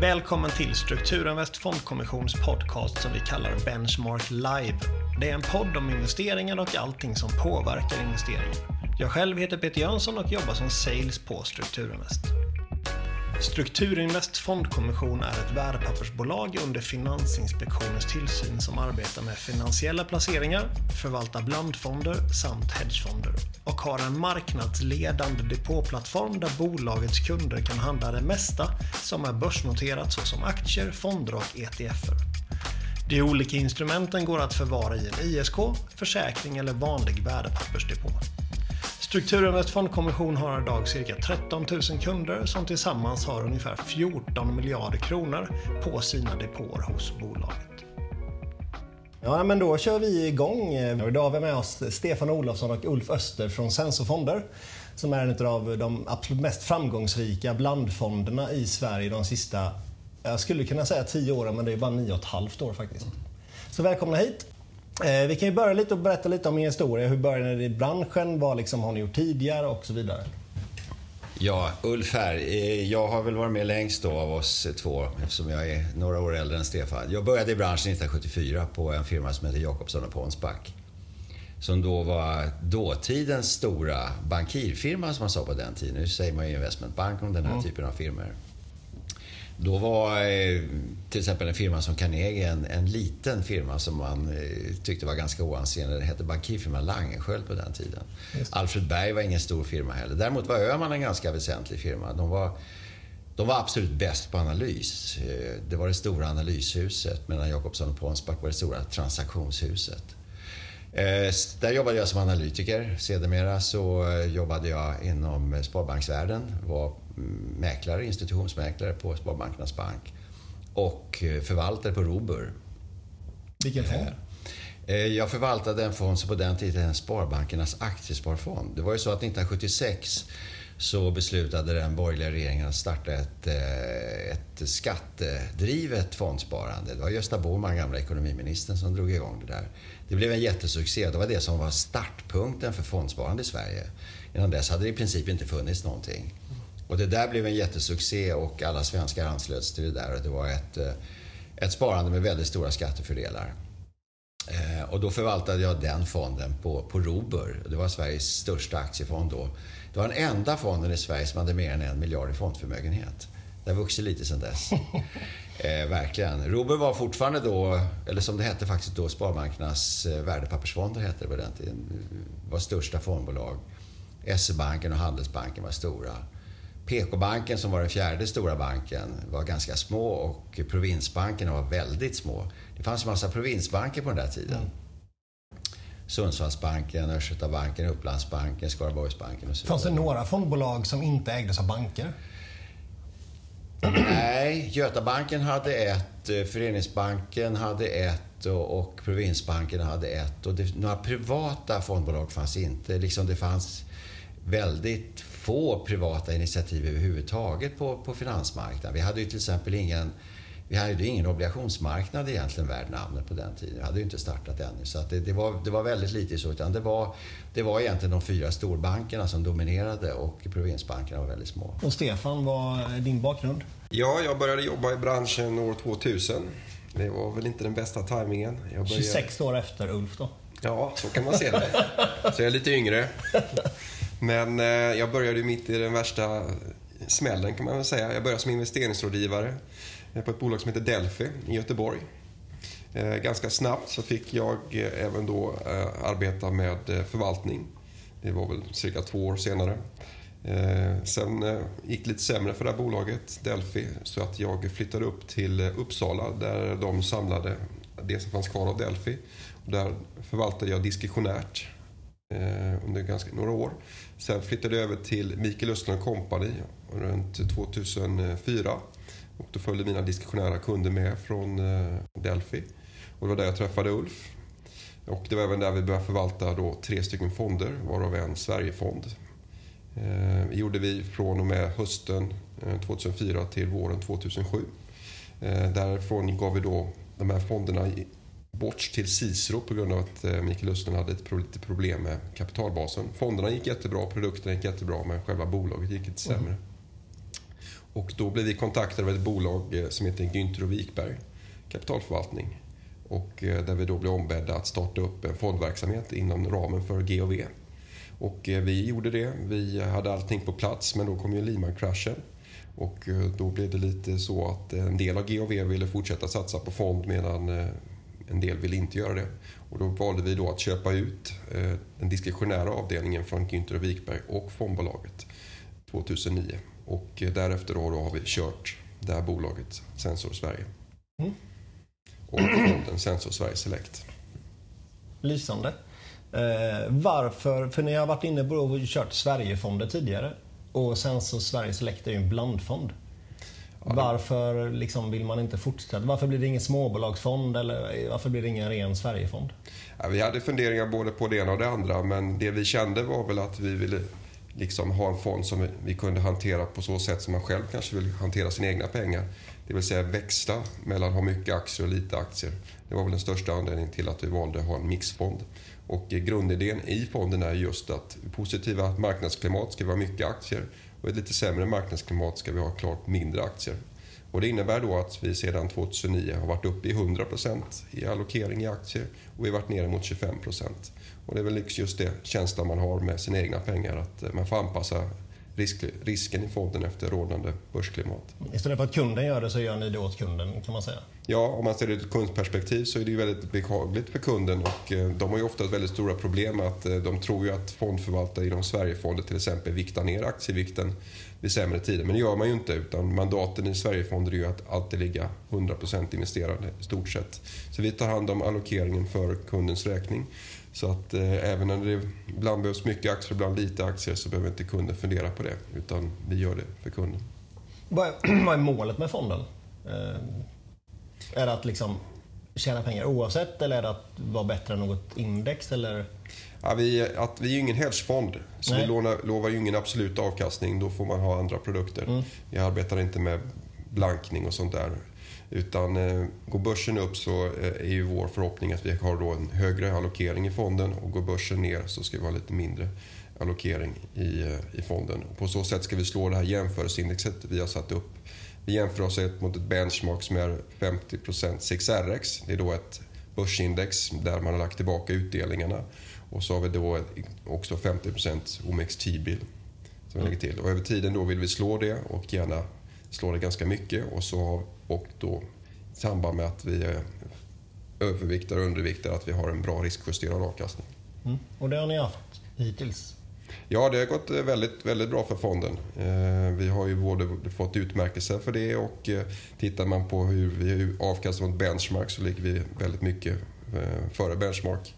Välkommen till Strukturinvest Fondkommissions podcast som vi kallar Benchmark Live. Det är en podd om investeringar och allting som påverkar investeringar. Jag själv heter Peter Jönsson och jobbar som sales på Strukturinvest. Strukturinvest Fondkommission är ett värdepappersbolag under Finansinspektionens tillsyn som arbetar med finansiella placeringar, förvaltar blandfonder samt hedgefonder och har en marknadsledande depåplattform där bolagets kunder kan handla det mesta som är börsnoterat såsom aktier, fonder och ETFer. De olika instrumenten går att förvara i en ISK, försäkring eller vanlig värdepappersdepå. Strukturinvest Fondkommission har idag cirka 13 000 kunder som tillsammans har ungefär 14 miljarder kronor på sina depåer hos bolaget. Ja, men då kör vi igång. Idag har vi med oss Stefan Olofsson och Ulf Öster från Sensorfonder som är en av de absolut mest framgångsrika blandfonderna i Sverige de sista, jag skulle kunna säga 10 åren, men det är bara 9,5 år faktiskt. Så välkomna hit. Eh, vi kan ju börja lite och berätta lite om er historia. Hur började ni i branschen? Vad liksom har ni gjort tidigare och så vidare? Ja, Ulf här. Eh, jag har väl varit med längst då av oss två eftersom jag är några år äldre än Stefan. Jag började i branschen 1974 på en firma som heter Jakobsson och Ponsback. Som då var dåtidens stora bankirfirma som man sa på den tiden. Nu säger man ju investmentbank om den här mm. typen av firmor. Då var eh, till exempel en firma som Carnegie en, en liten firma som man eh, tyckte var ganska oansenlig. Det hette bankirfirma Langenskiöld på den tiden. Alfred Berg var ingen stor firma heller. Däremot var Öhman en ganska väsentlig firma. De var, de var absolut bäst på analys. Eh, det var det stora analyshuset medan Jakobsson och Ponsback var det stora transaktionshuset. Där jobbade jag som analytiker. Sedermera så jobbade jag inom sparbanksvärlden. Var mäklare, institutionsmäklare på Sparbankernas Bank och eh, förvaltare på Robur. Vilken fond? Eh, jag förvaltade en fond som på den tiden Sparbankernas aktiesparfond. Det var ju så att 1976 så beslutade den borgerliga regeringen att starta ett, eh, ett skattedrivet fondsparande. Det var Gösta Bohman, gamla ekonomiministern, som drog igång det där. Det blev en jättesuccé. Det var det som var startpunkten för fondsparande i Sverige. Innan dess hade det i princip inte funnits någonting. Och det där blev en jättesuccé och alla svenskar anslöts till det där. Och det var ett, eh, ett sparande med väldigt stora skattefördelar. Eh, och då förvaltade jag den fonden på, på Robur. Det var Sveriges största aktiefond då. Det var den enda fonden i Sverige som hade mer än en miljard i fondförmögenhet. Det har vuxit lite sedan dess. Eh, verkligen. Robur var fortfarande då, eller som det hette faktiskt då, Sparbankernas eh, värdepappersfonder hette det på den tiden. var största fondbolag. SE-banken och Handelsbanken var stora. PK-banken som var den fjärde stora banken var ganska små och provinsbankerna var väldigt små. Det fanns en massa provinsbanker på den där tiden. Mm. Sundsvallsbanken, Östgötabanken, Upplandsbanken, Skaraborgsbanken och så Fanns det några fondbolag som inte ägdes av banker? Nej, Götabanken hade ett, eh, Föreningsbanken hade ett och, och provinsbankerna hade ett. Och det, några privata fondbolag fanns inte. Liksom det fanns väldigt få privata initiativ överhuvudtaget på, på finansmarknaden. Vi hade ju till exempel ingen vi hade ju ingen obligationsmarknad egentligen värd namnet på den tiden. Vi hade ju inte startat ännu. Så det, det, var, det var väldigt lite så. Utan det var, det var egentligen de fyra storbankerna som dominerade och provinsbankerna var väldigt små. Och Stefan, vad är din bakgrund? Ja, jag började jobba i branschen år 2000. Det var väl inte den bästa tajmingen. Började... 26 år efter Ulf då? Ja, så kan man se det. Så jag är lite yngre. Men eh, jag började mitt i den värsta smällen kan man väl säga. Jag började som investeringsrådgivare eh, på ett bolag som heter Delphi i Göteborg. Eh, ganska snabbt så fick jag eh, även då eh, arbeta med eh, förvaltning. Det var väl cirka två år senare. Sen gick det lite sämre för det här bolaget, Delphi, så att jag flyttade upp till Uppsala där de samlade det som fanns kvar av Delphi. Där förvaltade jag diskretionärt under ganska, några år. Sen flyttade jag över till Mikael Östlund Company runt 2004. Och då följde mina diskretionära kunder med från eh, Delphi. Och det var där jag träffade Ulf. Och det var även där vi började förvalta då tre stycken fonder, varav en Sverigefond. Det eh, gjorde vi från och med hösten eh, 2004 till våren 2007. Eh, därifrån gav vi då de här fonderna bort till Cicero på grund av att eh, Mikael Östlund hade ett lite problem med kapitalbasen. Fonderna gick jättebra, produkterna gick jättebra men själva bolaget gick lite sämre. Mm. Och då blev vi kontaktade av ett bolag eh, som heter Günther och Wikberg kapitalförvaltning. Och eh, där vi då blev ombedda att starta upp en fondverksamhet inom ramen för GOV. Och vi gjorde det. Vi hade allting på plats men då kom ju Lehman-kraschen. Och då blev det lite så att en del av GOV ville fortsätta satsa på fond medan en del ville inte göra det. Och då valde vi då att köpa ut den diskretionära avdelningen från Günther och Wikberg och fondbolaget 2009. Och därefter då, då har vi kört det här bolaget, Sensor Sverige. Mm. Och fonden Sensor Sverige Select. Lysande. Eh, varför? För ni har varit inne på och kört Sverigefonder tidigare. Och Sensor Sverige Select är ju en blandfond. Varför liksom vill man inte fortsätta? Varför blir det ingen småbolagsfond eller varför blir det ingen ren Sverigefond? Ja, vi hade funderingar både på det ena och det andra men det vi kände var väl att vi ville liksom ha en fond som vi kunde hantera på så sätt som man själv kanske vill hantera sina egna pengar. Det vill säga växla mellan att ha mycket aktier och lite aktier. Det var väl den största anledningen till att vi valde att ha en mixfond. Och grundidén i fonden är just att i positiva marknadsklimat ska vi ha mycket aktier och ett lite sämre marknadsklimat ska vi ha klart mindre aktier. Och det innebär då att vi sedan 2009 har varit uppe i 100% i allokering i aktier och vi har varit nere mot 25%. Och det är väl just det känslan man har med sina egna pengar, att man får anpassa risk, risken i fonden efter rådande börsklimat. Istället för att kunden gör det så gör ni det åt kunden kan man säga? Ja, om man ser det ur ett kundperspektiv så är det ju väldigt behagligt för kunden och eh, de har ju ofta väldigt stora problem att eh, de tror ju att fondförvaltare inom Sverigefonder till exempel viktar ner aktievikten vid sämre tider. Men det gör man ju inte utan mandaten i Sverigefonder är ju att alltid ligga 100% investerade i stort sett. Så vi tar hand om allokeringen för kundens räkning. Så att eh, även när det ibland behövs mycket aktier och ibland lite aktier så behöver inte kunden fundera på det utan vi gör det för kunden. Vad är, vad är målet med fonden? Eh, är det att liksom tjäna pengar oavsett eller är det att vara bättre än något index? Eller? Ja, vi, att, vi är ju ingen hedgefond, så Nej. vi lånar, lovar ju ingen absolut avkastning. Då får man ha andra produkter. Mm. Vi arbetar inte med blankning och sånt där. Utan eh, går börsen upp så eh, är ju vår förhoppning att vi har då en högre allokering i fonden och går börsen ner så ska vi ha lite mindre allokering i, eh, i fonden. på så sätt ska vi slå det här jämförelseindexet vi har satt upp. Vi jämför oss mot ett benchmark som är 50 6RX. Det är då ett börsindex där man har lagt tillbaka utdelningarna. Och så har vi då också 50 OMX T-bill som vi lägger till. Och över tiden då vill vi slå det och gärna slå det ganska mycket. Och, så, och då i samband med att vi överviktar och underviktar att vi har en bra riskjusterad avkastning. Mm. Och det har ni haft hittills? Ja, det har gått väldigt, väldigt bra för fonden. Eh, vi har ju både fått utmärkelser för det och eh, tittar man på hur vi avkastar mot benchmark så ligger vi väldigt mycket eh, före benchmark.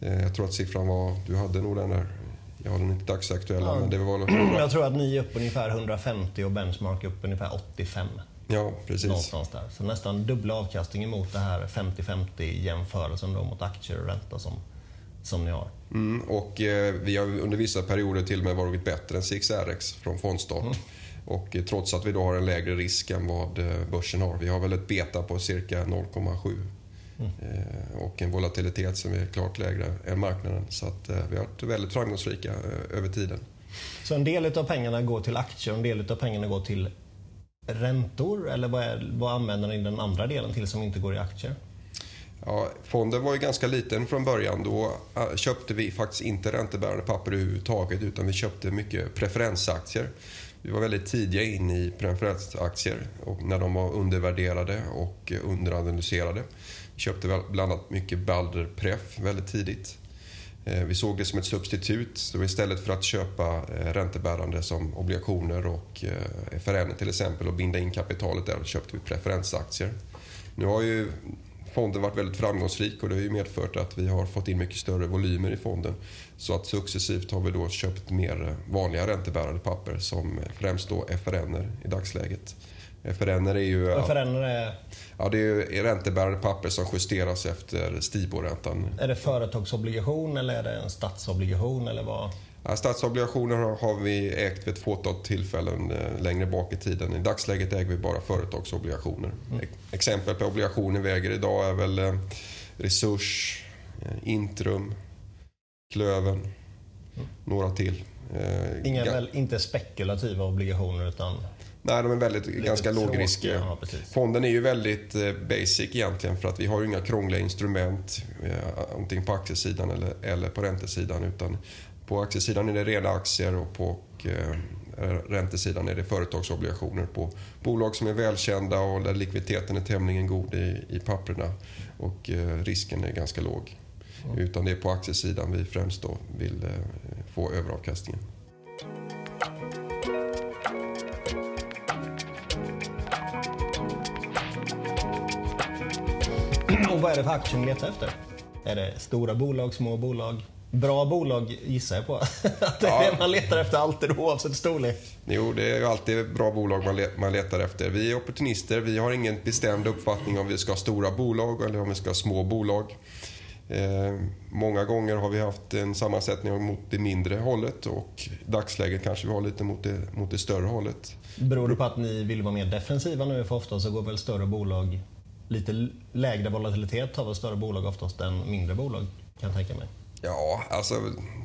Jag tror att siffran var, du hade nog den där jag har den inte dagsaktuella, ja. men det var något Jag tror att ni är upp ungefär 150 och benchmark upp ungefär 85. Ja, precis. Någonstans där. Så nästan dubbla avkastning mot det här 50-50 jämförelsen då mot aktier och ränta som, som ni har. Mm, och eh, vi har under vissa perioder till och med varit bättre än 6RX från fondstart. Mm. Och eh, trots att vi då har en lägre risk än vad eh, börsen har. Vi har väl ett beta på cirka 0,7 Mm. Och en volatilitet som är klart lägre än marknaden. Så att vi har varit väldigt framgångsrika över tiden. Så en del av pengarna går till aktier och en del av pengarna går till räntor? Eller vad, är, vad använder ni den andra delen till som inte går i aktier? Ja, fonden var ju ganska liten från början. Då köpte vi faktiskt inte räntebärande papper överhuvudtaget utan vi köpte mycket preferensaktier. Vi var väldigt tidiga in i preferensaktier och när de var undervärderade och underanalyserade. Vi köpte bland annat mycket Balder Pref väldigt tidigt. Eh, vi såg det som ett substitut. Så istället för att köpa eh, räntebärande som obligationer och eh, FRN till exempel och binda in kapitalet där köpte vi preferensaktier. Nu har ju fonden varit väldigt framgångsrik och det har ju medfört att vi har fått in mycket större volymer i fonden. Så att successivt har vi då köpt mer vanliga räntebärande papper som främst då FRN i dagsläget. FRN är ju... FRN är... Ja, det är räntebärande papper som justeras efter Stibor-räntan. Är det företagsobligation eller är det en statsobligation eller vad? Statsobligationer har vi ägt vid ett fåtal tillfällen eh, längre bak i tiden. I dagsläget äger vi bara företagsobligationer. Mm. Exempel på obligationer vi äger idag är väl eh, Resurs, eh, Intrum, Klöven, mm. några till. Inga, ga- väl, inte spekulativa obligationer utan Nej, de är väldigt, ganska lågriskiga. ja. Fonden är ju väldigt basic egentligen för att vi har ju inga krångliga instrument antingen på aktiesidan eller, eller på räntesidan. Utan på aktiesidan är det rena aktier och på eh, räntesidan är det företagsobligationer på bolag som är välkända och där likviditeten är tämligen god i, i papperna och eh, risken är ganska låg. Utan det är på aktiesidan vi främst då vill eh, få överavkastningen. Och vad är det för aktier ni letar efter? Är det stora bolag, små bolag? Bra bolag gissar jag på. Att det är Ja. det man letar efter alltid oavsett storlek. Jo, det är ju alltid bra bolag man, le- man letar efter. Vi är opportunister. Vi har ingen bestämd uppfattning om vi ska ha stora bolag eller om vi ska ha små bolag. Eh, många gånger har vi haft en sammansättning mot det mindre hållet och i dagsläget kanske vi har lite mot det, mot det större hållet. Beror det på att ni vill vara mer defensiva nu? För ofta så går väl större bolag lite lägre volatilitet har väl större bolag oftast än mindre bolag kan jag tänka mig. Ja, alltså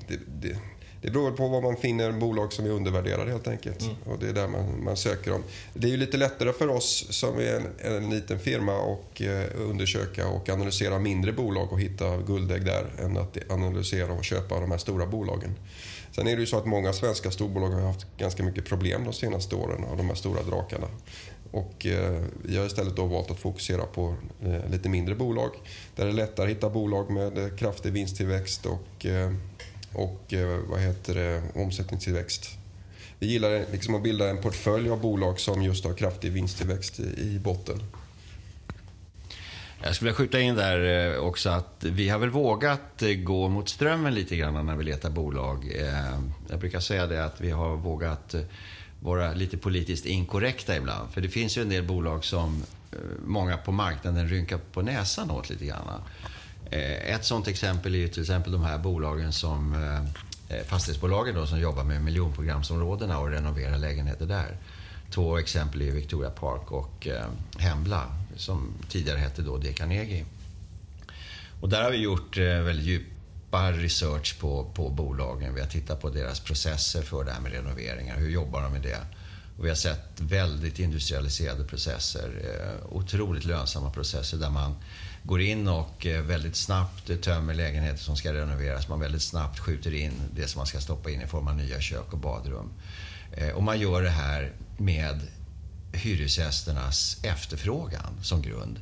det, det, det beror på vad man finner bolag som är undervärderade helt enkelt. Och det är där man, man söker dem. Det är ju lite lättare för oss som är en, en liten firma och eh, undersöka och analysera mindre bolag och hitta guldägg där än att analysera och köpa de här stora bolagen. Sen är det ju så att många svenska storbolag har haft ganska mycket problem de senaste åren av de här stora drakarna. Och eh, vi har istället då valt att fokusera på eh, lite mindre bolag där det är lättare att hitta bolag med eh, kraftig vinsttillväxt och, och vad heter det, omsättningstillväxt. Vi gillar liksom att bilda en portfölj av bolag som just har kraftig vinsttillväxt i, botten. Jag skulle vilja skjuta in där också att vi har väl vågat gå mot strömmen lite grann när vi letar bolag. Jag brukar säga det att vi har vågat vara lite politiskt inkorrekta ibland. För det finns ju en del bolag som eh, många på marknaden rynkar på näsan åt lite grann. Eh, ett sånt exempel är ju till exempel de här bolagen som eh, fastighetsbolagen då, som jobbar med miljonprogramsområdena och renoverar lägenheter där. Två exempel är Victoria Park och Hembla som tidigare hette då Dekanegi. Carnegie. Och där har vi gjort väldigt djup djupa research på, på bolagen. Vi har tittat på deras processer för det här med renoveringar. Hur jobbar de med det? Och vi har sett väldigt industrialiserade processer. Eh, otroligt lönsamma processer där man går in och eh, väldigt snabbt tömmer lägenheter som ska renoveras. Man väldigt snabbt skjuter in det som man ska stoppa in i form av nya kök och badrum. Eh, och man gör det här med hyresgästernas efterfrågan som grund.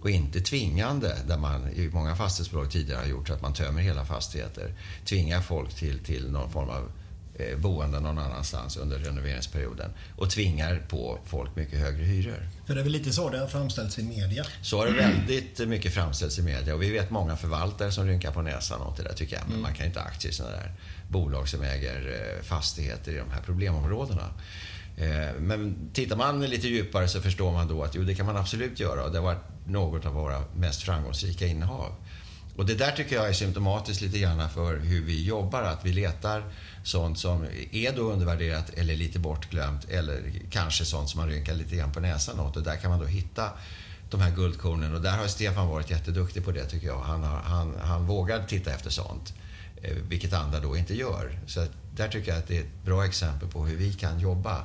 Och inte tvingande, där man i många fastighetsbolag tidigare har gjort så att man tömmer hela fastigheter. Tvingar folk till, till någon form av eh, boende någon annanstans under renoveringsperioden. Och tvingar på folk mycket högre hyror. För det är väl lite så det har framställts i media. Så har det väldigt mycket framställts i media och vi vet många förvaltare som rynkar på näsan åt det där tycker jag. Men man kan ju inte aktier i sådana där bolag som äger eh, fastigheter i de här problemområdena. Eh, men tittar man lite djupare så förstår man då att jo, det kan man absolut göra och det har varit något av våra mest framgångsrika innehav. Och det där tycker jag är symptomatiskt lite grann för hur vi jobbar. Att vi letar sånt som är då undervärderat eller lite bortglömt eller kanske sånt som man rynkar lite grann på näsan åt. Och där kan man då hitta de här guldkornen. Och där har Stefan varit jätteduktig på det tycker jag. Han, har, han, han vågar titta efter sånt. Eh, vilket andra då inte gör. Så där tycker jag att det är ett bra exempel på hur vi kan jobba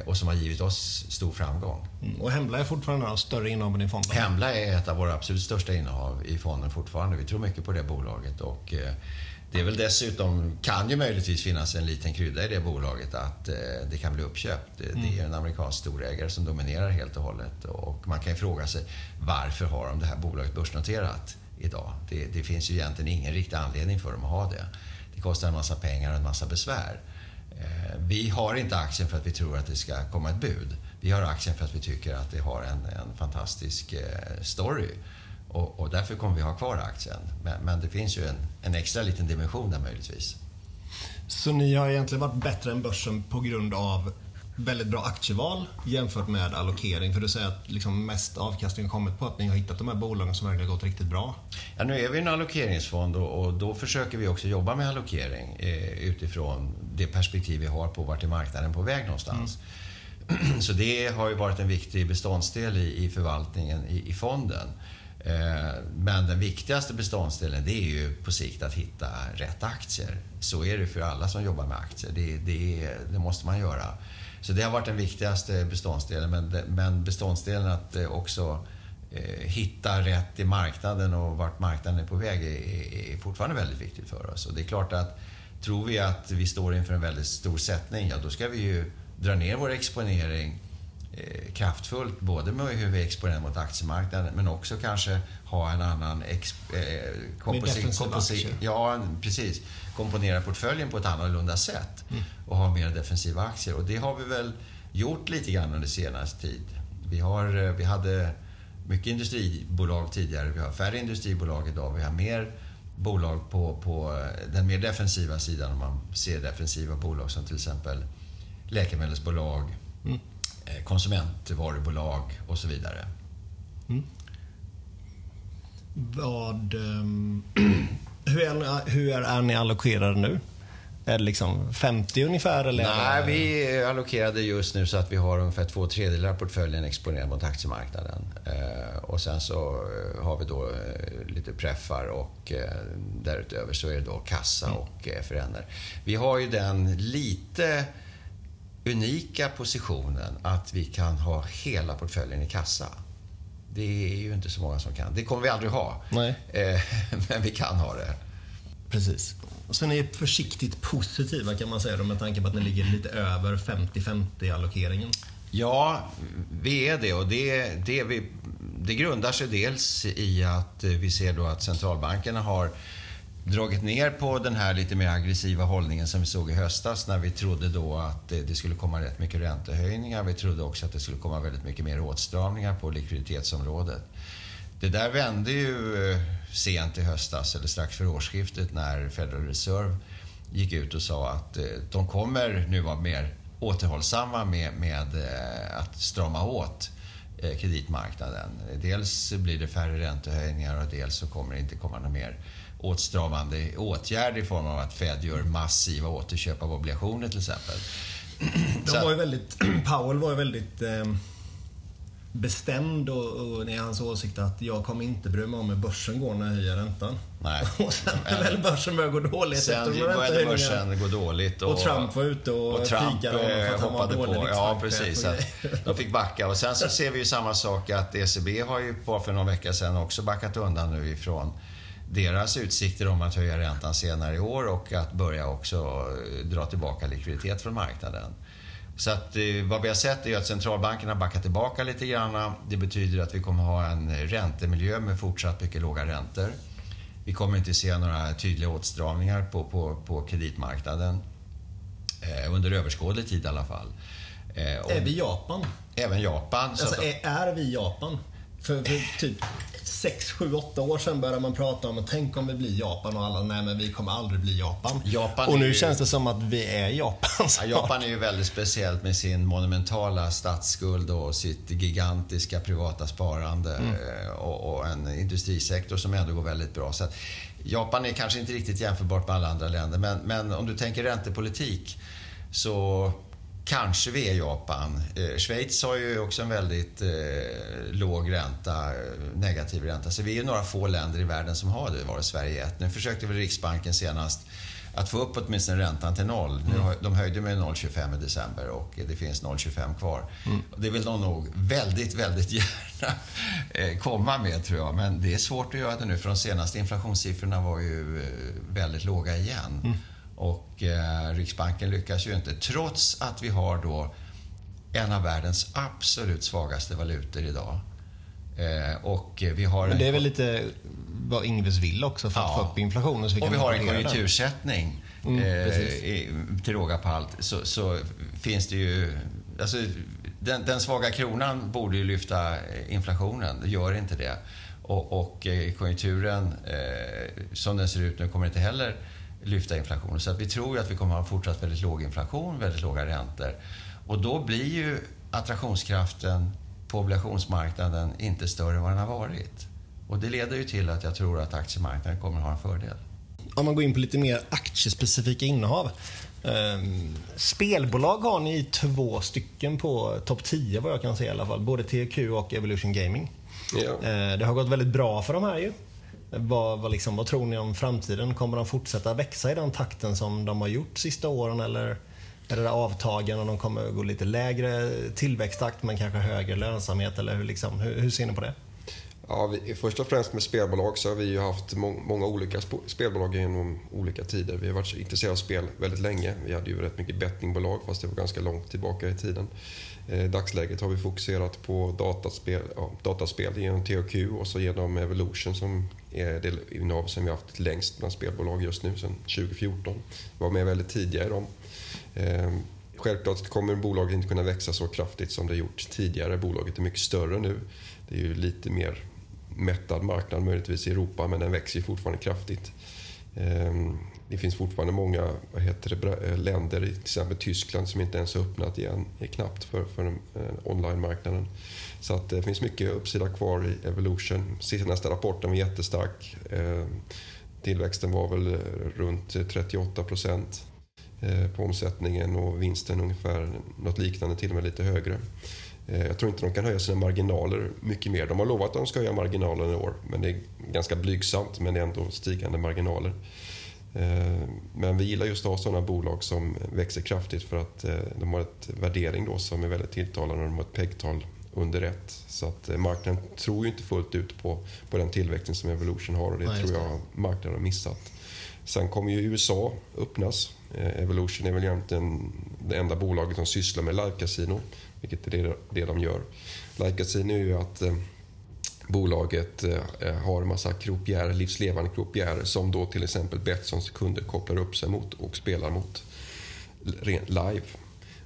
och som har givit oss stor framgång. Mm. Och Hembla är fortfarande en av större innehaven i fonden. Hembla är ett av våra absolut största innehav i fonden fortfarande. Vi tror mycket på det bolaget och eh, det är väl dessutom, kan ju möjligtvis finnas en liten krydda i det bolaget att eh, det kan bli uppköpt. Det, det är en amerikansk storägare som dominerar helt och hållet och man kan ju fråga sig varför har de det här bolaget börsnoterat idag? Det, det finns ju egentligen ingen riktig anledning för dem att ha det. Det kostar en massa pengar och en massa besvär. Eh, vi har inte aktien för att vi tror att det ska komma ett bud. Vi har aktien för att vi tycker att det har en, en fantastisk eh, story. Och, och därför kommer vi ha kvar aktien. Men, men det finns ju en, en extra liten dimension där möjligtvis. Så ni har egentligen varit bättre än börsen på grund av väldigt bra aktieval jämfört med allokering? För du säger att liksom mest avkastning har kommit på att ni har hittat de här bolagen som verkligen gått riktigt bra. Ja, nu är vi en allokeringsfond och, och då försöker vi också jobba med allokering eh, utifrån det perspektiv vi har på vart är marknaden på väg någonstans. Så det har ju varit en viktig beståndsdel i, i förvaltningen i, i fonden. Eh, men den viktigaste beståndsdelen det är ju på sikt att hitta rätt aktier. Så är det för alla som jobbar med aktier. Det, det, det måste man göra. Så det har varit den viktigaste beståndsdelen. Men, men beståndsdelen att eh, också eh, hitta rätt i marknaden och vart marknaden är på väg är, är fortfarande väldigt viktigt för oss. Och det är klart att tror vi att vi står inför en väldigt stor sättning, ja då ska vi ju dra ner vår exponering eh, kraftfullt, både med hur vi exponerar mot aktiemarknaden men också kanske ha en annan exp, eh, komposit, ja, precis, komponera portföljen på ett annorlunda sätt mm. och ha mer defensiva aktier. Och det har vi väl gjort lite grann under senaste tid. Vi, har, eh, vi hade mycket industribolag tidigare, vi har färre industribolag idag, vi har mer bolag på, på den mer defensiva sidan om man ser defensiva bolag som till exempel läkemedelsbolag, mm. Eh, konsumentvarubolag och så vidare. Mm. Vad, um, hur, är, hur är ni allokerade nu? Är det liksom 50 ungefär? Eller Nej, vi allokerade just nu så att vi har ungefär två tredjedelar av portföljen exponerad mot aktiemarknaden. Eh, och sen så eh, har vi då eh, lite preffar och därutöver så är det då kassa mm. och eh. Vi har ju den lite unika positionen att vi kan ha hela portföljen i kassa. Det är ju inte så många som kan. Det kommer vi aldrig ha. Nej. Eh, men vi kan ha det. Precis. Och sen är ni försiktigt positiva kan man säga då, med tanke på att ni ligger lite över 50-50 allokeringen. Ja, vi är det och det, det, vi, det grundar sig dels i att vi ser då att centralbankerna har dragit ner på den här lite mer aggressiva hållningen som vi såg i höstas när vi trodde då att det skulle komma rätt mycket räntehöjningar. Vi trodde också att det skulle komma väldigt mycket mer åtstramningar på likviditetsområdet. Det där vände ju eh, sent i höstas, eller strax för årsskiftet, när Federal Reserve gick ut och sa att eh, de kommer nu vara mer återhållsamma med, med eh, att strama åt kreditmarknaden. Dels blir det färre räntehöjningar och dels så kommer det inte komma några mer åtstramande åtgärder i form av att Fed gör massiva återköp av obligationer till exempel. De var ju väldigt, Powell var ju väldigt eh, bestämd och, och i hans åsikt att jag kommer inte bry mig om hur börsen går när jag höjer räntan. Nej. Och sen när väl börsen börjar gå dåligt sen efter de började börsen gå dåligt. Och, och Trump var ute och, och Trump pikade honom för att han var dålig på. Ja, precis. Så de fick backa. Och sen så ser vi ju samma sak att ECB har ju bara för någon vecka sedan också backat undan nu ifrån deras utsikter om att höja räntan senare i år och att börja också eh, dra tillbaka likviditet från marknaden. Så att, eh, vad vi har sett är att centralbankerna backar tillbaka lite grann. Det betyder att vi kommer ha en räntemiljö med fortsatt mycket låga räntor. Vi kommer inte se några tydliga åtstramningar på, på, på kreditmarknaden. Eh, under överskådlig tid i alla fall. Eh, är vi Japan? Även Japan. Alltså, är, är vi Japan? För, för typ 6, 7, 8 år sedan började man prata om att tänk om vi blir Japan och alla, nej men vi kommer aldrig bli Japan. Japan och nu ju... känns det som att vi är Japan. Ja, Japan är ju väldigt speciellt med sin monumentala statsskuld och sitt gigantiska privata sparande mm. Eh, och, och, en industrisektor som ändå går väldigt bra. Så Japan är kanske inte riktigt jämförbart med alla andra länder men, men om du tänker räntepolitik så Kanske vi är Japan. Eh, Schweiz har ju också en väldigt eh, låg ränta, eh, negativ ränta. Så vi är några få länder i världen som har det, vare Sverige ett. Nu försökte väl Riksbanken senast att få upp åtminstone räntan till noll. Mm. Nu, de höjde med 0,25 i december och det finns 0,25 kvar. Mm. Det vill de nog väldigt, väldigt gärna eh, komma med tror jag. Men det är svårt att göra det nu för de senaste inflationssiffrorna var ju väldigt låga igen. Mm. Och eh, Riksbanken lyckas ju inte, trots att vi har då en av världens absolut svagaste valutor idag. Eh, och vi har Men det är väl lite vad Ingves vill också för att ja. få upp inflationen. Så vi och vi har en konjunktursättning mm, eh, till råga på allt. Så, så, finns det ju... Alltså, den, den, svaga kronan borde ju lyfta inflationen. Det gör inte det. Och, och eh, konjunkturen, eh, som den ser ut nu, kommer inte heller lyfta inflationen. Så att vi tror att vi kommer att ha fortsatt väldigt låg inflation, väldigt låga räntor. Och då blir ju attraktionskraften på obligationsmarknaden inte större än vad den har varit. Och det leder ju till att jag tror att aktiemarknaden kommer att ha en fördel. Om man går in på lite mer aktiespecifika innehav. Um, spelbolag har ni två stycken på topp 10 vad jag kan se i alla fall. Både TQ och Evolution Gaming. Ja. Eh, det har gått väldigt bra för de här ju. Vad, vad, liksom, vad tror ni om framtiden? Kommer de fortsätta växa i den takten som de har gjort sista åren eller är det avtagen och de kommer gå lite lägre tillväxttakt men kanske högre lönsamhet? Eller hur, liksom, hur, hur ser ni på det? Ja, vi, först och främst med spelbolag så har vi ju haft må, många olika spelbolag genom olika tider. Vi har varit intresserade av spel väldigt länge. Vi hade ju rätt mycket bettingbolag fast det var ganska långt tillbaka i tiden. Eh, I dagsläget har vi fokuserat på dataspel, ja, dataspel genom THQ och så genom Evolution som är det innehav som vi har haft längst bland spelbolag just nu, sedan 2014. Vi var med väldigt tidiga i dem. Eh, självklart kommer bolaget inte kunna växa så kraftigt som det gjort tidigare. Bolaget är mycket större nu. Det är ju lite mer mättad marknad möjligtvis i Europa men den växer fortfarande kraftigt. Eh, det finns fortfarande många vad heter det, eh, länder, till exempel Tyskland, som inte ens har öppnat igen eh, knappt för, för eh, online-marknaden. Så att eh, det finns mycket uppsida kvar i Evolution. Senaste rapporten var jättestark. Tillväxten var väl runt 38 procent på omsättningen och vinsten ungefär något liknande, till och med lite högre. Jag tror inte de kan höja sina marginaler mycket mer. De har lovat att de ska höja marginalerna i år, men det är ganska blygsamt, men det är ändå stigande marginaler. Eh, men vi gillar just att ha sådana bolag som växer kraftigt för att eh, de har ett värdering då som är väldigt tilltalande och de har ett PEG-tal under ett. Så att marknaden tror ju inte fullt ut på, på den tillväxten som Evolution har och det Nej, tror jag marknaden har missat. Sen kommer ju USA öppnas. Evolution är väl egentligen det enda bolaget som sysslar med live-casino vilket är det, det de gör. Like Casino är ju att eh, bolaget eh, eh, har en massa croupiärer, livslevande croupiärer som då till exempel Betssons kunder kopplar upp sig mot och spelar mot live.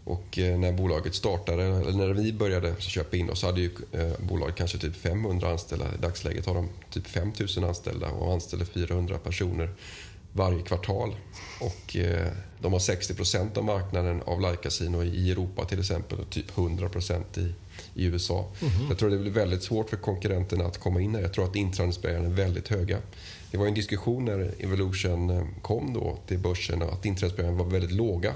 Och eh, när bolaget startade, eller när vi började köpa in oss, så hade ju bolaget kanske typ 500 anställda. I dagsläget har de typ 5000 anställda och anställer 400 personer varje kvartal. Och eh, de har 60 procent av marknaden av live-casino i Europa till exempel och typ 100 procent i, i USA. Mm -hmm. Jag tror det blir väldigt svårt för konkurrenterna att komma in här. Jag tror att inträdesbarriärerna är väldigt höga. Det var en diskussion när Evolution eh, kom då till börsen att inträdesbarriärerna var väldigt låga.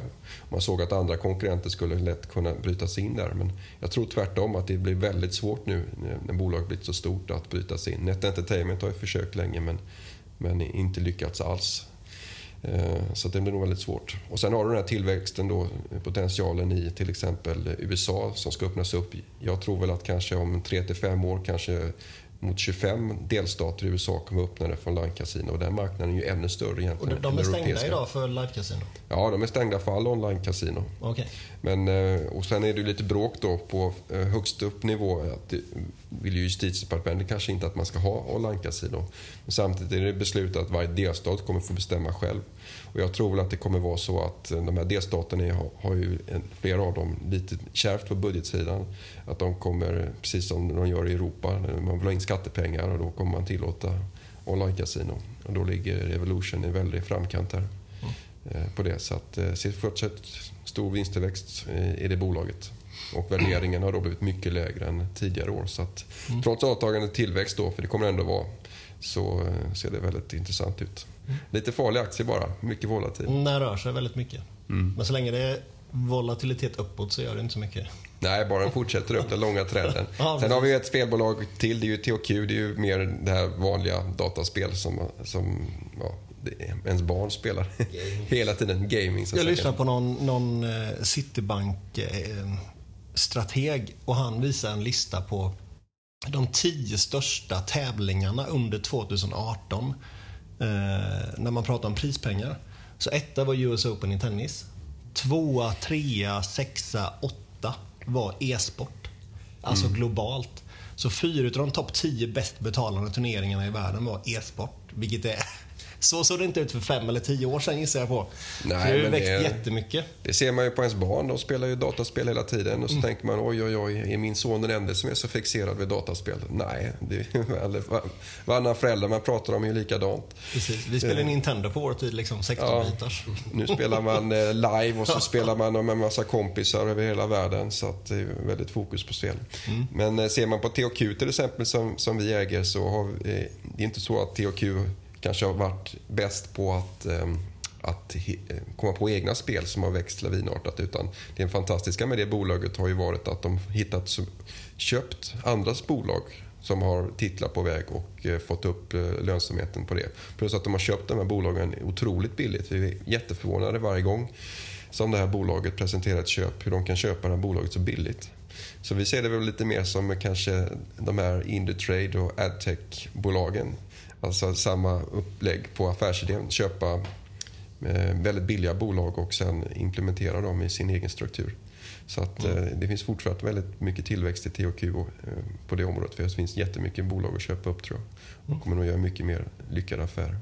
Man såg att andra konkurrenter skulle lätt kunna bryta sig in där. Men jag tror tvärtom att det blir väldigt svårt nu när bolaget blivit så stort att bryta sig in. Net Entertainment har ju försökt länge men men inte lyckats alls. Eh, så det blir nog väldigt svårt. Och sen har du den här tillväxten då, potentialen i till exempel USA som ska öppnas upp. Jag tror väl att kanske om 3 till 5 år kanske mot 25 delstater i USA kommer öppnade för online-casino. Och den marknaden är ju ännu större egentligen. Och de är stängda idag för live-casino? Ja, de är stängda för all online-casino. Okay. Men, eh, och sen är det lite bråk då på eh, högst upp nivå. Att det vill ju justitiedepartementet kanske inte att man ska ha online-casino. Men samtidigt är det beslutat att varje delstat kommer få bestämma själv. Och jag tror väl att det kommer vara så att eh, de här delstaterna har, har ju flera av dem lite kärvt på budgetsidan. Att de kommer, precis som de gör i Europa, man vill ha in skattepengar och då kommer man tillåta online-casino. Och då ligger Evolution i väldigt framkant här mm. på det. Så att se fortsatt stor vinsttillväxt i det bolaget. Och värderingen har då blivit mycket lägre än tidigare år. Så att, mm. Trots avtagande tillväxt då, för det kommer det ändå vara, så ser det väldigt intressant ut. Lite farlig aktie bara, mycket volatil. Den rör sig väldigt mycket. Mm. Men så länge det är volatilitet uppåt så gör det inte så mycket. Nej, bara den fortsätter upp den långa trenden. ja, Sen har vi ett spelbolag till, det är ju THQ. Det är ju mer det här vanliga dataspel som, som ja, ens barn spelar hela tiden. Gaming. Jag lyssnade på någon, någon eh, Citibank-strateg eh, och han visade en lista på de tio största tävlingarna under 2018 eh, när man pratar om prispengar. Så etta var US Open i tennis. Tvåa, trea, sexa, åtta var e-sport. Alltså mm. globalt. Så fyra av de topp tio bäst betalande turneringarna i världen var e-sport. Vilket är så såg det inte ut för fem eller tio år sedan gissar jag på. Nej, det har växt det, jättemycket. Det ser man ju på ens barn. De spelar ju dataspel hela tiden. Och så mm. tänker man oj, oj, oj, är min son den enda som är så fixerad vid dataspel? Nej, det är varannan förälder man pratar om är ju likadant. Precis. Vi spelar uh, Nintendo på vår tid, liksom 16-bitars. Ja, nu spelar man eh, live och så spelar man med en massa kompisar över hela världen. Så att det är väldigt fokus på spel. Mm. Men eh, ser man på THQ till exempel som, som vi äger så har vi, det är inte så att THQ kanske har varit bäst på att, ehm, att eh, komma på egna spel som har växt lavinartat. Utan det fantastiska med det bolaget har ju varit att de hittat, köpt andras bolag som har titlar på väg och eh, fått upp eh, lönsamheten på det. Plus att de har köpt de här bolagen otroligt billigt. Vi är jätteförvånade varje gång som det här bolaget presenterar ett köp, hur de kan köpa det här bolaget så billigt. Så vi ser det väl lite mer som kanske de här Indutrade och Adtech-bolagen. Alltså samma upplägg på affärsidén. Köpa eh, väldigt billiga bolag och sen implementera dem i sin egen struktur. Så att, mm. det finns fortsatt väldigt mycket tillväxt i THQ eh, på det området. För det finns jättemycket bolag att köpa upp tror jag. Och kommer nog göra mycket mer lyckade affärer.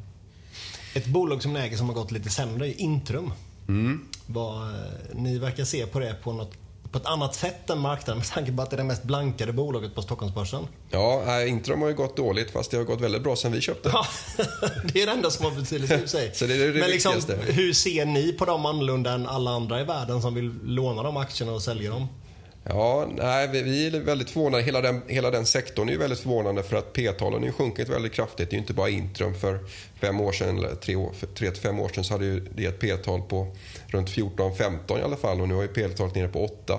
Ett bolag som ni äger som har gått lite sämre är Intrum. Mm. Vad, ni verkar se på det på något på ett annat sätt än marknaden med tanke på att det är det mest blankade bolaget på Stockholmsbörsen. Ja, Intrum har ju gått dåligt fast det har gått väldigt bra sen vi köpte. Ja, det är det enda som har betydelse i sig. Så det är det Men liksom, viktigaste. hur ser ni på dem annorlunda än alla andra i världen som vill låna de aktierna och sälja dem? Ja, nej, vi, vi är väldigt förvånade. Hela den, hela den sektorn är ju väldigt förvånande för att P-talen har ju sjunkit väldigt kraftigt. Det är ju inte bara Intrum. För fem år sedan, eller tre, år, tre till fem år sedan så hade ju det ett P-tal på runt 14-15 i alla fall och nu har ju P-talet nere på 8.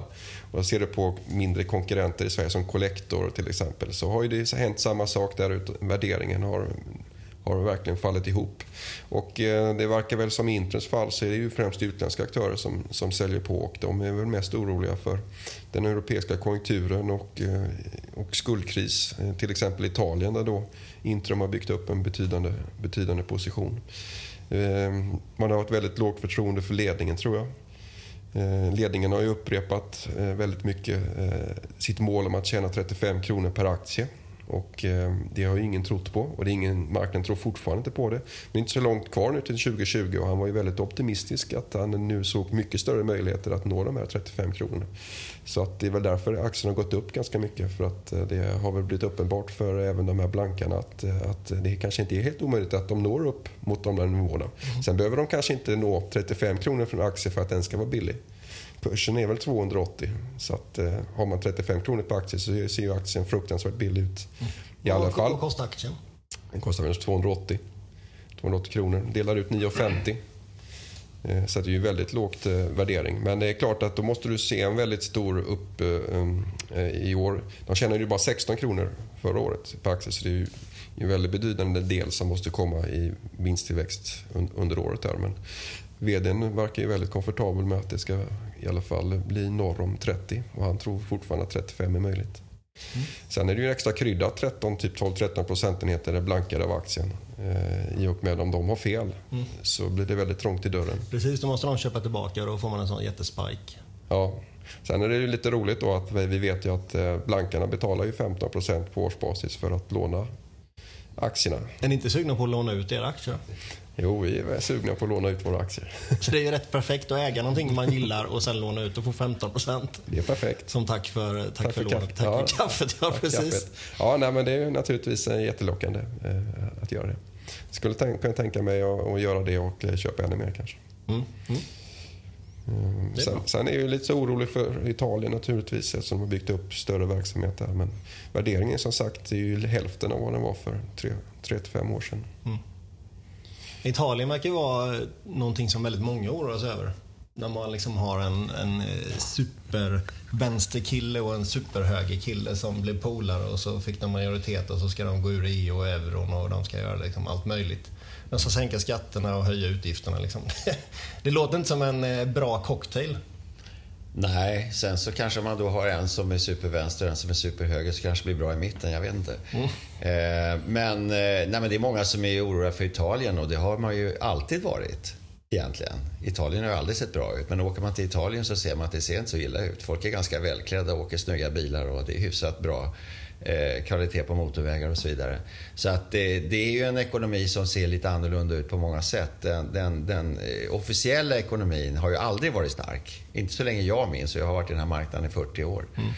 Och jag ser det på mindre konkurrenter i Sverige som Collector till exempel så har ju det hänt samma sak där ute. Värderingen har har verkligen fallit ihop. Och eh, det verkar väl som i Intrums fall så är det ju främst utländska aktörer som, som säljer på och de är väl mest oroliga för den europeiska konjunkturen och, eh, och skuldkris. Eh, till exempel Italien där då Intrum har byggt upp en betydande, betydande position. Ehm, man har ett väldigt lågt förtroende för ledningen tror jag. Eh, ledningen har ju upprepat eh, väldigt mycket eh, sitt mål om att tjäna 35 kronor per aktie. Och eh, det har ju ingen trott på och det är ingen, marknaden tror fortfarande inte på det. Men det är inte så långt kvar nu till 2020 och han var ju väldigt optimistisk att han nu såg mycket större möjligheter att nå de här 35 kronorna. Så att det är väl därför aktien har gått upp ganska mycket för att eh, det har väl blivit uppenbart för även de här blankarna att, eh, att det kanske inte är helt omöjligt att de når upp mot de där nivåerna. Mm. Sen behöver de kanske inte nå 35 kronor för en aktie för att den ska vara billig. Börsen är väl 280. Så att, eh, har man 35 kronor på aktie så ser ju aktien fruktansvärt billig ut. I alla fall. Vad kostar aktien? Den kostar väl 280. 280 kronor. Delar ut 9,50. Eh, så det är ju väldigt lågt eh, värdering. Men det är klart att då måste du se en väldigt stor upp eh, i år. De tjänade ju bara 16 kronor förra året på aktier. Så det är ju en väldigt betydande del som måste komma i vinsttillväxt under året. Där. Men vdn verkar ju väldigt komfortabel med att det ska i alla fall bli norr om 30 och han tror fortfarande att 35 är möjligt. Mm. Sen är det ju en extra krydda, 13, typ 12-13 procentenheter är blankade av aktien. Eh, I och med om de har fel mm. så blir det väldigt trångt i dörren. Precis, då måste de köpa tillbaka och då får man en sån jättespike. Ja. Sen är det ju lite roligt då att vi vet ju att eh, blankarna betalar ju 15% på årsbasis för att låna aktierna. Är ni inte sugna på att låna ut era aktier? Jo, vi är sugna på att låna ut våra aktier. Så det är ju rätt perfekt att äga någonting man gillar och sen låna ut och få 15% Det är perfekt. Som tack för, tack, tack för, för lånet. Tack ja, för kaffet. Ja, precis. Kaffet. Ja, nej, men det är naturligtvis jättelockande eh, att göra det. Jag skulle kunna tänka mig att, göra det och köpa ännu mer kanske. Mm. Mm. Mm. Sen, sen, är jag lite så orolig för Italien naturligtvis eftersom de har byggt upp större verksamhet där. Men värderingen som sagt är ju hälften av vad den var för 3-5 år sedan. Italien verkar ju vara någonting som väldigt många oroar sig över. När man liksom har en, en eh, supervänsterkille och en superhögerkille som blir polare och så fick de majoritet och så ska de gå ur EU och euron och de ska göra liksom allt möjligt. De ska sänka skatterna och höja utgifterna. Liksom. Det låter inte som en eh, bra cocktail. Nej, sen så kanske man då har en som är supervänster och en som är superhöger så kanske det blir bra i mitten, jag vet inte. Mm. Eh, men, eh, nej, men det är många som är oroliga för Italien och det har man ju alltid varit egentligen. Italien har ju aldrig sett bra ut men åker man till Italien så ser man att det ser inte så illa ut. Folk är ganska välklädda och åker snygga bilar och det är hyfsat bra eh, kvalitet på motorvägar och så vidare. Så att det, det, är ju en ekonomi som ser lite annorlunda ut på många sätt. Den, den, den eh, officiella ekonomin har ju aldrig varit stark. Inte så länge jag minns och jag har varit i den här marknaden i 40 år. Mm.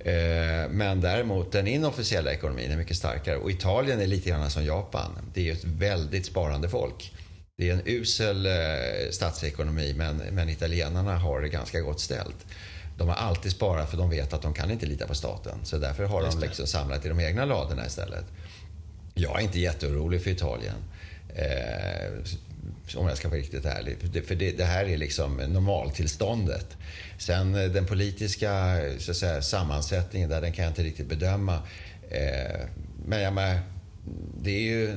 Eh, men däremot den inofficiella ekonomin är mycket starkare. Och Italien är lite grann som Japan. Det är ju ett väldigt sparande folk. Det är en usel eh, statsekonomi men, men italienarna har det ganska gott ställt de har alltid sparat för de vet att de kan inte lita på staten. Så därför har de liksom samlat i de egna ladorna istället. Jag är inte jätteorolig för Italien. Eh, om jag ska vara riktigt ärlig. För det, det, här är liksom normaltillståndet. Sen eh, den politiska så säga, sammansättningen där, den kan jag inte riktigt bedöma. Eh, men jag menar, det är ju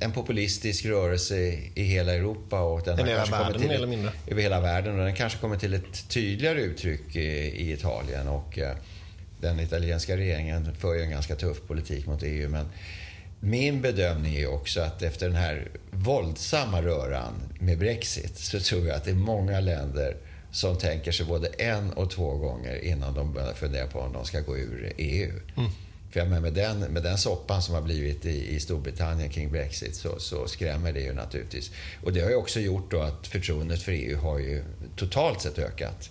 en populistisk rörelse i hela Europa. Och den har kanske kommit till ett-. Över hela världen och den kanske kommer till ett tydligare uttryck i, i Italien. Och eh, den italienska regeringen för ju en ganska tuff politik mot EU. Men min bedömning är också att efter den här våldsamma röran med Brexit så tror jag att det är många länder som tänker sig både en och två gånger innan de börjar fundera på om de ska gå ur EU. För jag menar, med, den, med den soppan som har blivit i, i Storbritannien kring Brexit så, så skrämmer det ju naturligtvis. Och det har ju också gjort då att förtroendet för EU har ju totalt sett ökat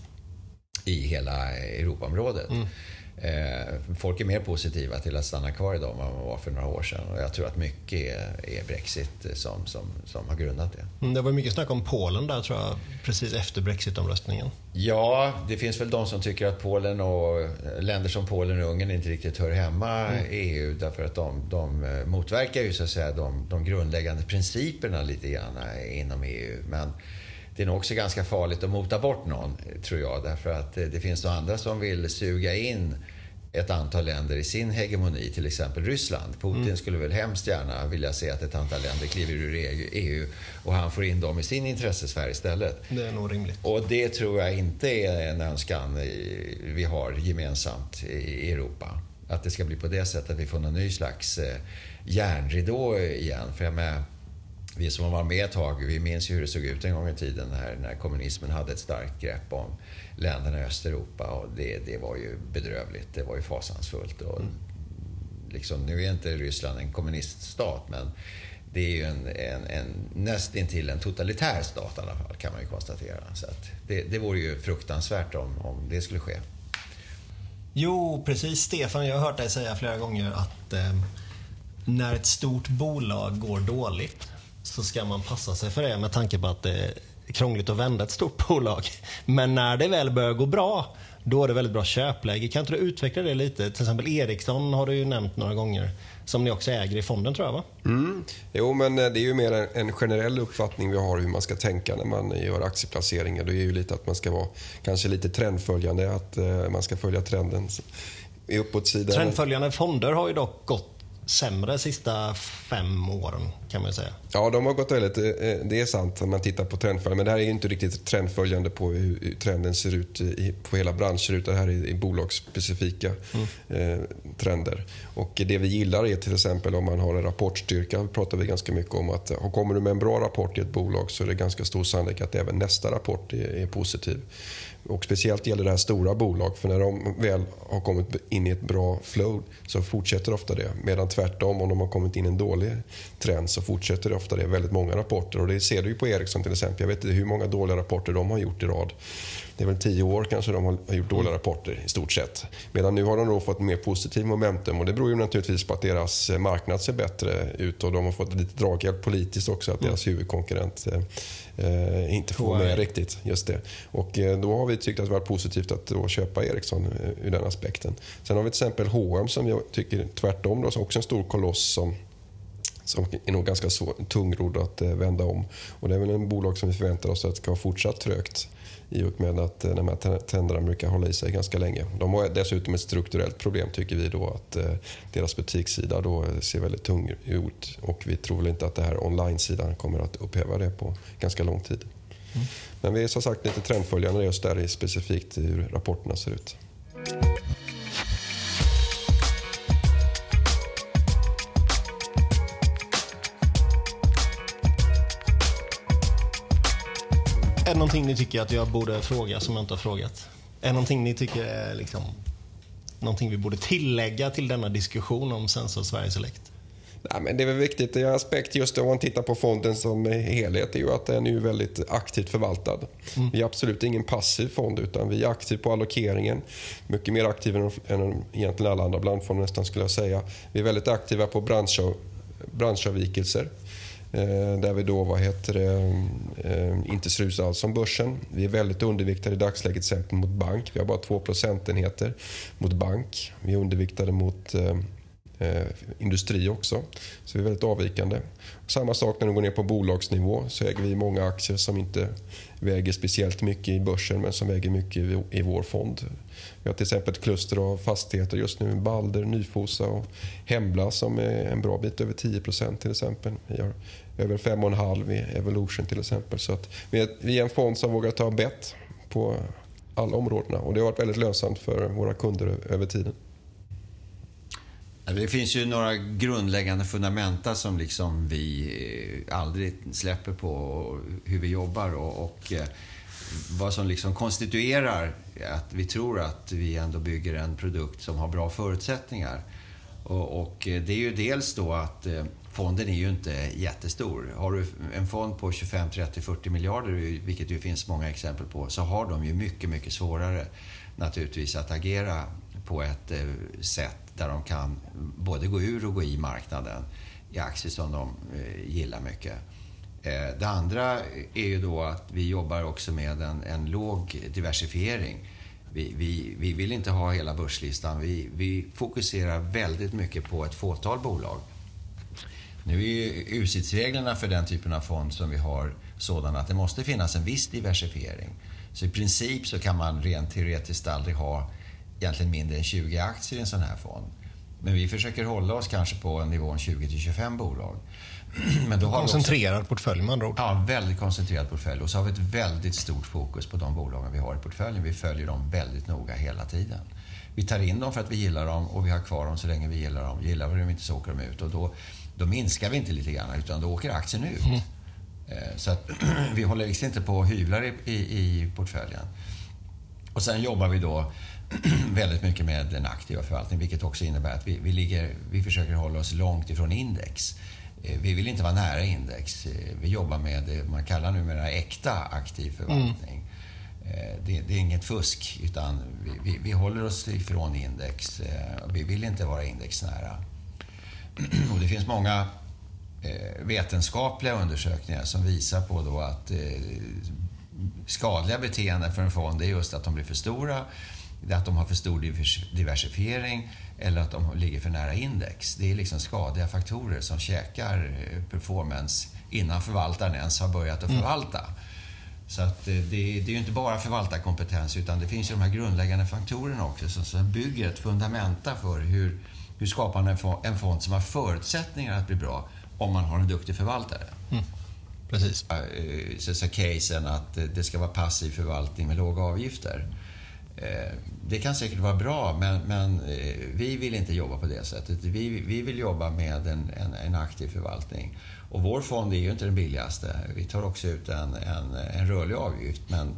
i hela Europaområdet. Mm. Eh, folk är mer positiva till att stanna kvar idag än vad man var för några år sedan. Och jag tror att mycket är, är Brexit som, som, som har grundat det. Mm, Det var mycket snack om Polen där tror jag, precis efter Brexit-omröstningen. Ja, det finns väl de som tycker att Polen och länder som Polen och Ungern inte riktigt hör hemma i EU därför att de, de eh, motverkar ju så att säga de, de grundläggande principerna lite grann inom EU. Men det är nog också ganska farligt att mota bort någon, tror jag, därför att det finns nog andra som vill suga in ett antal länder i sin hegemoni, till exempel Ryssland. Putin skulle väl hemskt gärna vilja se att ett antal länder kliver ur EU och han får in dem i sin intressesfär istället. Det är nog rimligt. Och det tror jag inte är en önskan vi har gemensamt i Europa. Att det ska bli på det sättet att vi får någon ny slags eh, järnridå igen. För jag med, vi som har varit med ett tag, vi minns ju hur det såg ut en gång i tiden när, när kommunismen hade ett starkt grepp om länderna i Östeuropa. Och det, det var ju bedrövligt, det var ju fasansfullt. Och liksom, nu är inte Ryssland en kommuniststat, men det är ju en, en, en nästintill en totalitär stat i alla fall, kan man ju konstatera. Så det, det vore ju fruktansvärt om, om det skulle ske. Jo, precis Stefan. Jag har hört dig säga flera gånger att eh, när ett stort bolag går dåligt så ska man passa sig för det med tanke på att det är krångligt att vända ett stort bolag. Men när det väl börjar gå bra, då är det väldigt bra köpläge. Kan inte du utveckla det lite? Till exempel Ericsson har du ju nämnt några gånger, som ni också äger i fonden tror jag va? Mm. Jo, men eh, det är ju mer en, en generell uppfattning vi har hur man ska tänka när man gör aktieplaceringar. Det är ju lite att man ska vara kanske lite trendföljande, att eh, man ska följa trenden i uppåtsidan. Trendföljande fonder har ju dock gått sämre sista fem åren kan man säga. Ja, de har gått väldigt... eh, Det är sant om man tittar på trendföljande. Men det här är inte riktigt trendföljande på hur trenden ser ut i, på hela branscher. Utan det här är i bolagsspecifika eh, trender. Och det vi gillar är till exempel om man har en rapportstyrka. Det pratar vi ganska mycket om. att eh, Kommer du med en bra rapport i ett bolag så är det ganska stor sannolikhet att även nästa rapport är, är positiv. Och speciellt gäller det här stora bolag. För när de väl har kommit in i ett bra flow så fortsätter ofta det. Medan tvärtom, om de har kommit in i en dålig trend så fortsätter det ofta det. Väldigt många rapporter. Och det ser du ju på Ericsson till exempel. Jag vet inte hur många dåliga rapporter de har gjort i rad. Det är väl tio år kanske de har gjort dåliga rapporter i stort sett. Medan nu har de då fått mer positiv momentum och det beror ju naturligtvis på att deras eh, marknad ser bättre ut och de har fått lite draghjälp politiskt också att deras huvudkonkurrent eh, inte får Huawei. med riktigt. Just det. Och eh, då har vi tyckt att det varit positivt att då köpa Ericsson eh, ur den aspekten. Sen har vi till exempel H&M som jag tycker tvärtom då, som också en stor koloss som som är nog ganska tungrodd att eh, vända om. Och det är väl en bolag som vi förväntar oss att ska ha fortsatt trögt i och med att eh, de här trenderna brukar hålla i sig ganska länge. De har dessutom ett strukturellt problem tycker vi då att eh, deras butikssida då eh, ser väldigt tung ut och vi tror väl inte att det här online-sidan kommer att upphäva det på ganska lång tid. Men vi är som sagt lite trendföljande just där i specifikt hur rapporterna ser ut. Det någonting ni tycker att jag borde fråga som jag inte har frågat? Är det någonting ni tycker är liksom någonting vi borde tillägga till denna diskussion om Sensor Sverige Select? Nej, men det är väl viktigt, en aspekt just om man tittar på fonden som helhet är ju att den är väldigt aktivt förvaltad. Vi är absolut ingen passiv fond utan vi är aktiva på allokeringen. Mycket mer aktiva än, än egentligen alla andra blandfonder nästan skulle jag säga. Vi är väldigt aktiva på branschav, branschavvikelser. Eh, där vi då, vad heter det, eh, inte ser ut alls som börsen. Vi är väldigt underviktade i dagsläget till exempel mot bank. Vi har bara 2 procentenheter mot bank. Vi är underviktade mot eh, eh, industri också. Så vi är väldigt avvikande. Samma sak när du går ner på bolagsnivå så äger vi många aktier som inte väger speciellt mycket i börsen men som väger mycket i, vår fond. Vi har till exempel ett kluster av fastigheter just nu. Balder, Nyfosa och Hembla som är en bra bit över 10% till exempel. Vi har över 5,5 i Evolution till exempel. Så att vi, är, vi är en fond som vågar ta bett på alla områdena och det har varit väldigt lönsamt för våra kunder över tiden. Det finns ju några grundläggande fundamenta som liksom vi eh, aldrig släpper på hur vi jobbar och, och eh, vad som liksom konstituerar att vi tror att vi ändå bygger en produkt som har bra förutsättningar. Och, och eh, det är ju dels då att fonden är ju inte jättestor. Har du en fond på 25, 30, 40 miljarder, vilket det finns många exempel på, så har de ju mycket, mycket svårare naturligtvis att agera på ett sätt där de kan både gå ur och gå i marknaden i aktier som de eh, gillar mycket. Eh, det andra är ju då att vi jobbar också med en, en låg diversifiering. Vi, vi, vi, vill inte ha hela börslistan. Vi, vi fokuserar väldigt mycket på ett fåtal bolag. Nu är ju UCITS-reglerna för den typen av fond som vi har sådana att det måste finnas en viss diversifiering. Så i princip så kan man rent teoretiskt aldrig ha egentligen mindre än 20 aktier i en sån här fond. Men vi försöker hålla oss kanske på nivån 20 till 25 bolag. Men då har koncentrerad också, portfölj med andra ord? Ja, väldigt koncentrerad portfölj. Och så har vi ett väldigt stort fokus på de bolagen vi har i portföljen. Vi följer dem väldigt noga hela tiden. Vi tar in dem för att vi gillar dem och vi har kvar dem så länge vi gillar dem. Gillar vi dem inte så åker de ut. Och då, då minskar vi inte lite grann utan då åker aktien ut. Mm. Eh, så att vi håller liksom inte på och hyvlar i, i, i portföljen. Och sen jobbar vi då väldigt mycket med den aktiva förvaltningen, vilket också innebär att vi, vi, ligger, vi försöker hålla oss långt ifrån index. Eh, vi vill inte vara nära index. Eh, vi jobbar med det man kallar numera äkta aktiv förvaltning. Mm. Det, det, är inget fusk, utan vi, vi, vi, håller oss ifrån index. Vi vill inte vara indexnära. Och det finns många vetenskapliga undersökningar som visar på då att skadliga beteenden för en fond är just att de blir för stora att de har för stor diversifiering eller att de ligger för nära index. Det är liksom skadliga faktorer som käkar eh, performance innan förvaltaren ens har börjat att mm. förvalta. Mm. Så att eh, det, det, är ju inte bara förvaltarkompetens utan det finns ju de här grundläggande faktorerna också som, som bygger ett fundamenta för hur, hur skapar man en fond, en fond som har förutsättningar att bli bra om man har en duktig förvaltare. Mm. Precis. Så, så casen att det ska vara passiv förvaltning med låga avgifter. Eh, det kan säkert vara bra, men, men eh, vi vill inte jobba på det sättet. Vi, vi vill jobba med en, en, en, aktiv förvaltning. Och vår fond är ju inte den billigaste. Vi tar också ut en, en, en rörlig avgift. Men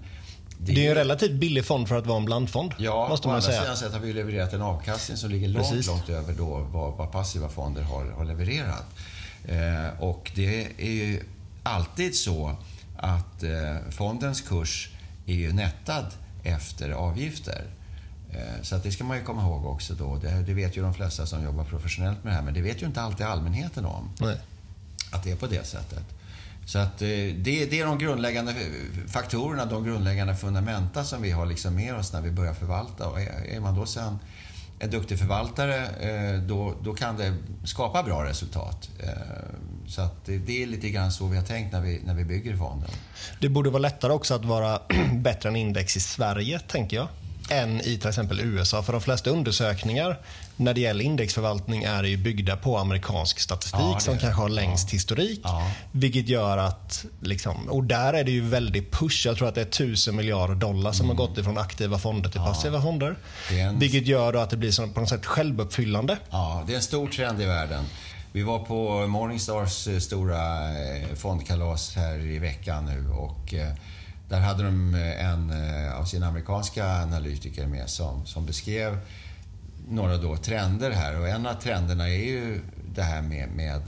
det, det är en relativt billig fond för att vara en blandfond. Ja, måste man å andra sidan sett har vi levererat en avkastning som ligger långt, Precis. långt över då vad, vad passiva fonder har, har levererat. Eh, och det är ju alltid så att eh, fondens kurs är ju nettad efter avgifter. Eh, så att det ska man ju komma ihåg också. Då. Det, det, vet ju de flesta som jobbar professionellt med det här, men det vet ju inte alltid allmänheten om. Nej. Att det är på det sättet. Så att eh, det, det, är de grundläggande faktorerna, de grundläggande fundamenta som vi har liksom med oss när vi börjar förvalta. Och är man då sen en duktig förvaltare, eh, då, då kan det skapa bra resultat. Eh, så att det är lite grann så vi har tänkt när vi, när vi bygger fonden. Det borde vara lättare också att vara bättre än index i Sverige, tänker jag, än i till exempel USA. För de flesta undersökningar när det gäller indexförvaltning är ju byggda på amerikansk statistik ja, som kanske har längst ja. historik. Ja. Vilket gör att, liksom, och där är det ju väldigt push. Jag tror att det är tusen miljarder dollar som mm. har gått ifrån aktiva fonder till passiva fonder. En... Vilket gör att det blir på något sätt självuppfyllande. Ja, det är en stor trend i världen. Vi var på Morningstars eh, stora eh, fondkalas här i veckan nu och eh, där hade de en av sina amerikanska analytiker med som, som beskrev några då trender här och en av trenderna är ju det här med, med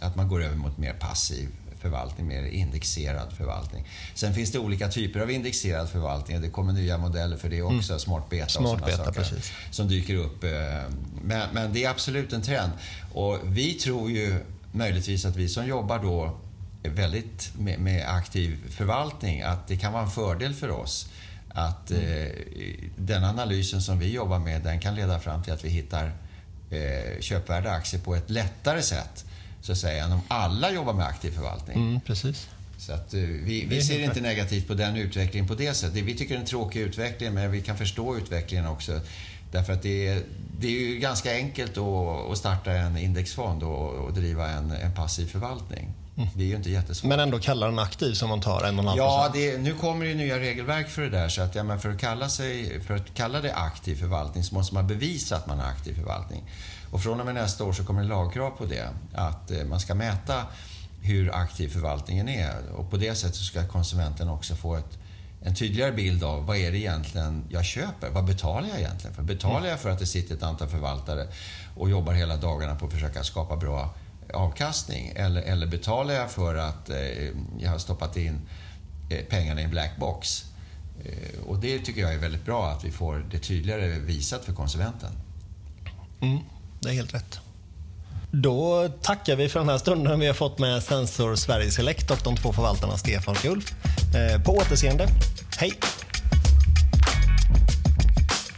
att man går över mot mer passiv förvaltning, mer indexerad förvaltning. Sen finns det olika typer av indexerad förvaltning. Det kommer nya modeller för det också, mm. smart beta smart och beta, saker precis. som dyker upp. Eh, men, men, det är absolut en trend. Och vi tror ju möjligtvis att vi som jobbar då väldigt med, med aktiv förvaltning, att det kan vara en fördel för oss att eh, den analysen som vi jobbar med, den kan leda fram till att vi hittar eh, köpvärda aktier på ett lättare sätt så att säga, än om alla jobbar med aktiv förvaltning. Mm, precis. Så att, eh, vi, vi ser inte negativt på den utvecklingen på det sättet. Vi tycker det är en tråkig utveckling men vi kan förstå utvecklingen också. Därför att det är, det är ju ganska enkelt att, att starta en indexfond och, och driva en, en passiv förvaltning. Mm. Det är ju inte jättesvårt. Men ändå kalla den aktiv som man tar en och en halv Ja, det, nu kommer det ju nya regelverk för det där. Så att, ja, men för, att kalla sig, för att kalla det aktiv förvaltning så måste man bevisa att man har aktiv förvaltning. Och från och med nästa år så kommer det lagkrav på det. Att eh, man ska mäta hur aktiv förvaltningen är. Och på det sättet ska konsumenten också få ett, en tydligare bild av vad är det egentligen jag köper? Vad betalar jag egentligen för? Betalar jag för att det sitter ett antal förvaltare och jobbar hela dagarna på att försöka skapa bra avkastning? Eller, eller betalar jag för att eh, jag har stoppat in eh, pengarna i en black box? Eh, och det tycker jag är väldigt bra att vi får det tydligare visat för konsumenten. Mm, det är helt rätt. Då tackar vi för den här stunden vi har fått med Sensor Sverige Select och de två förvaltarna Stefan och Ulf. Eh, på återseende. Hej!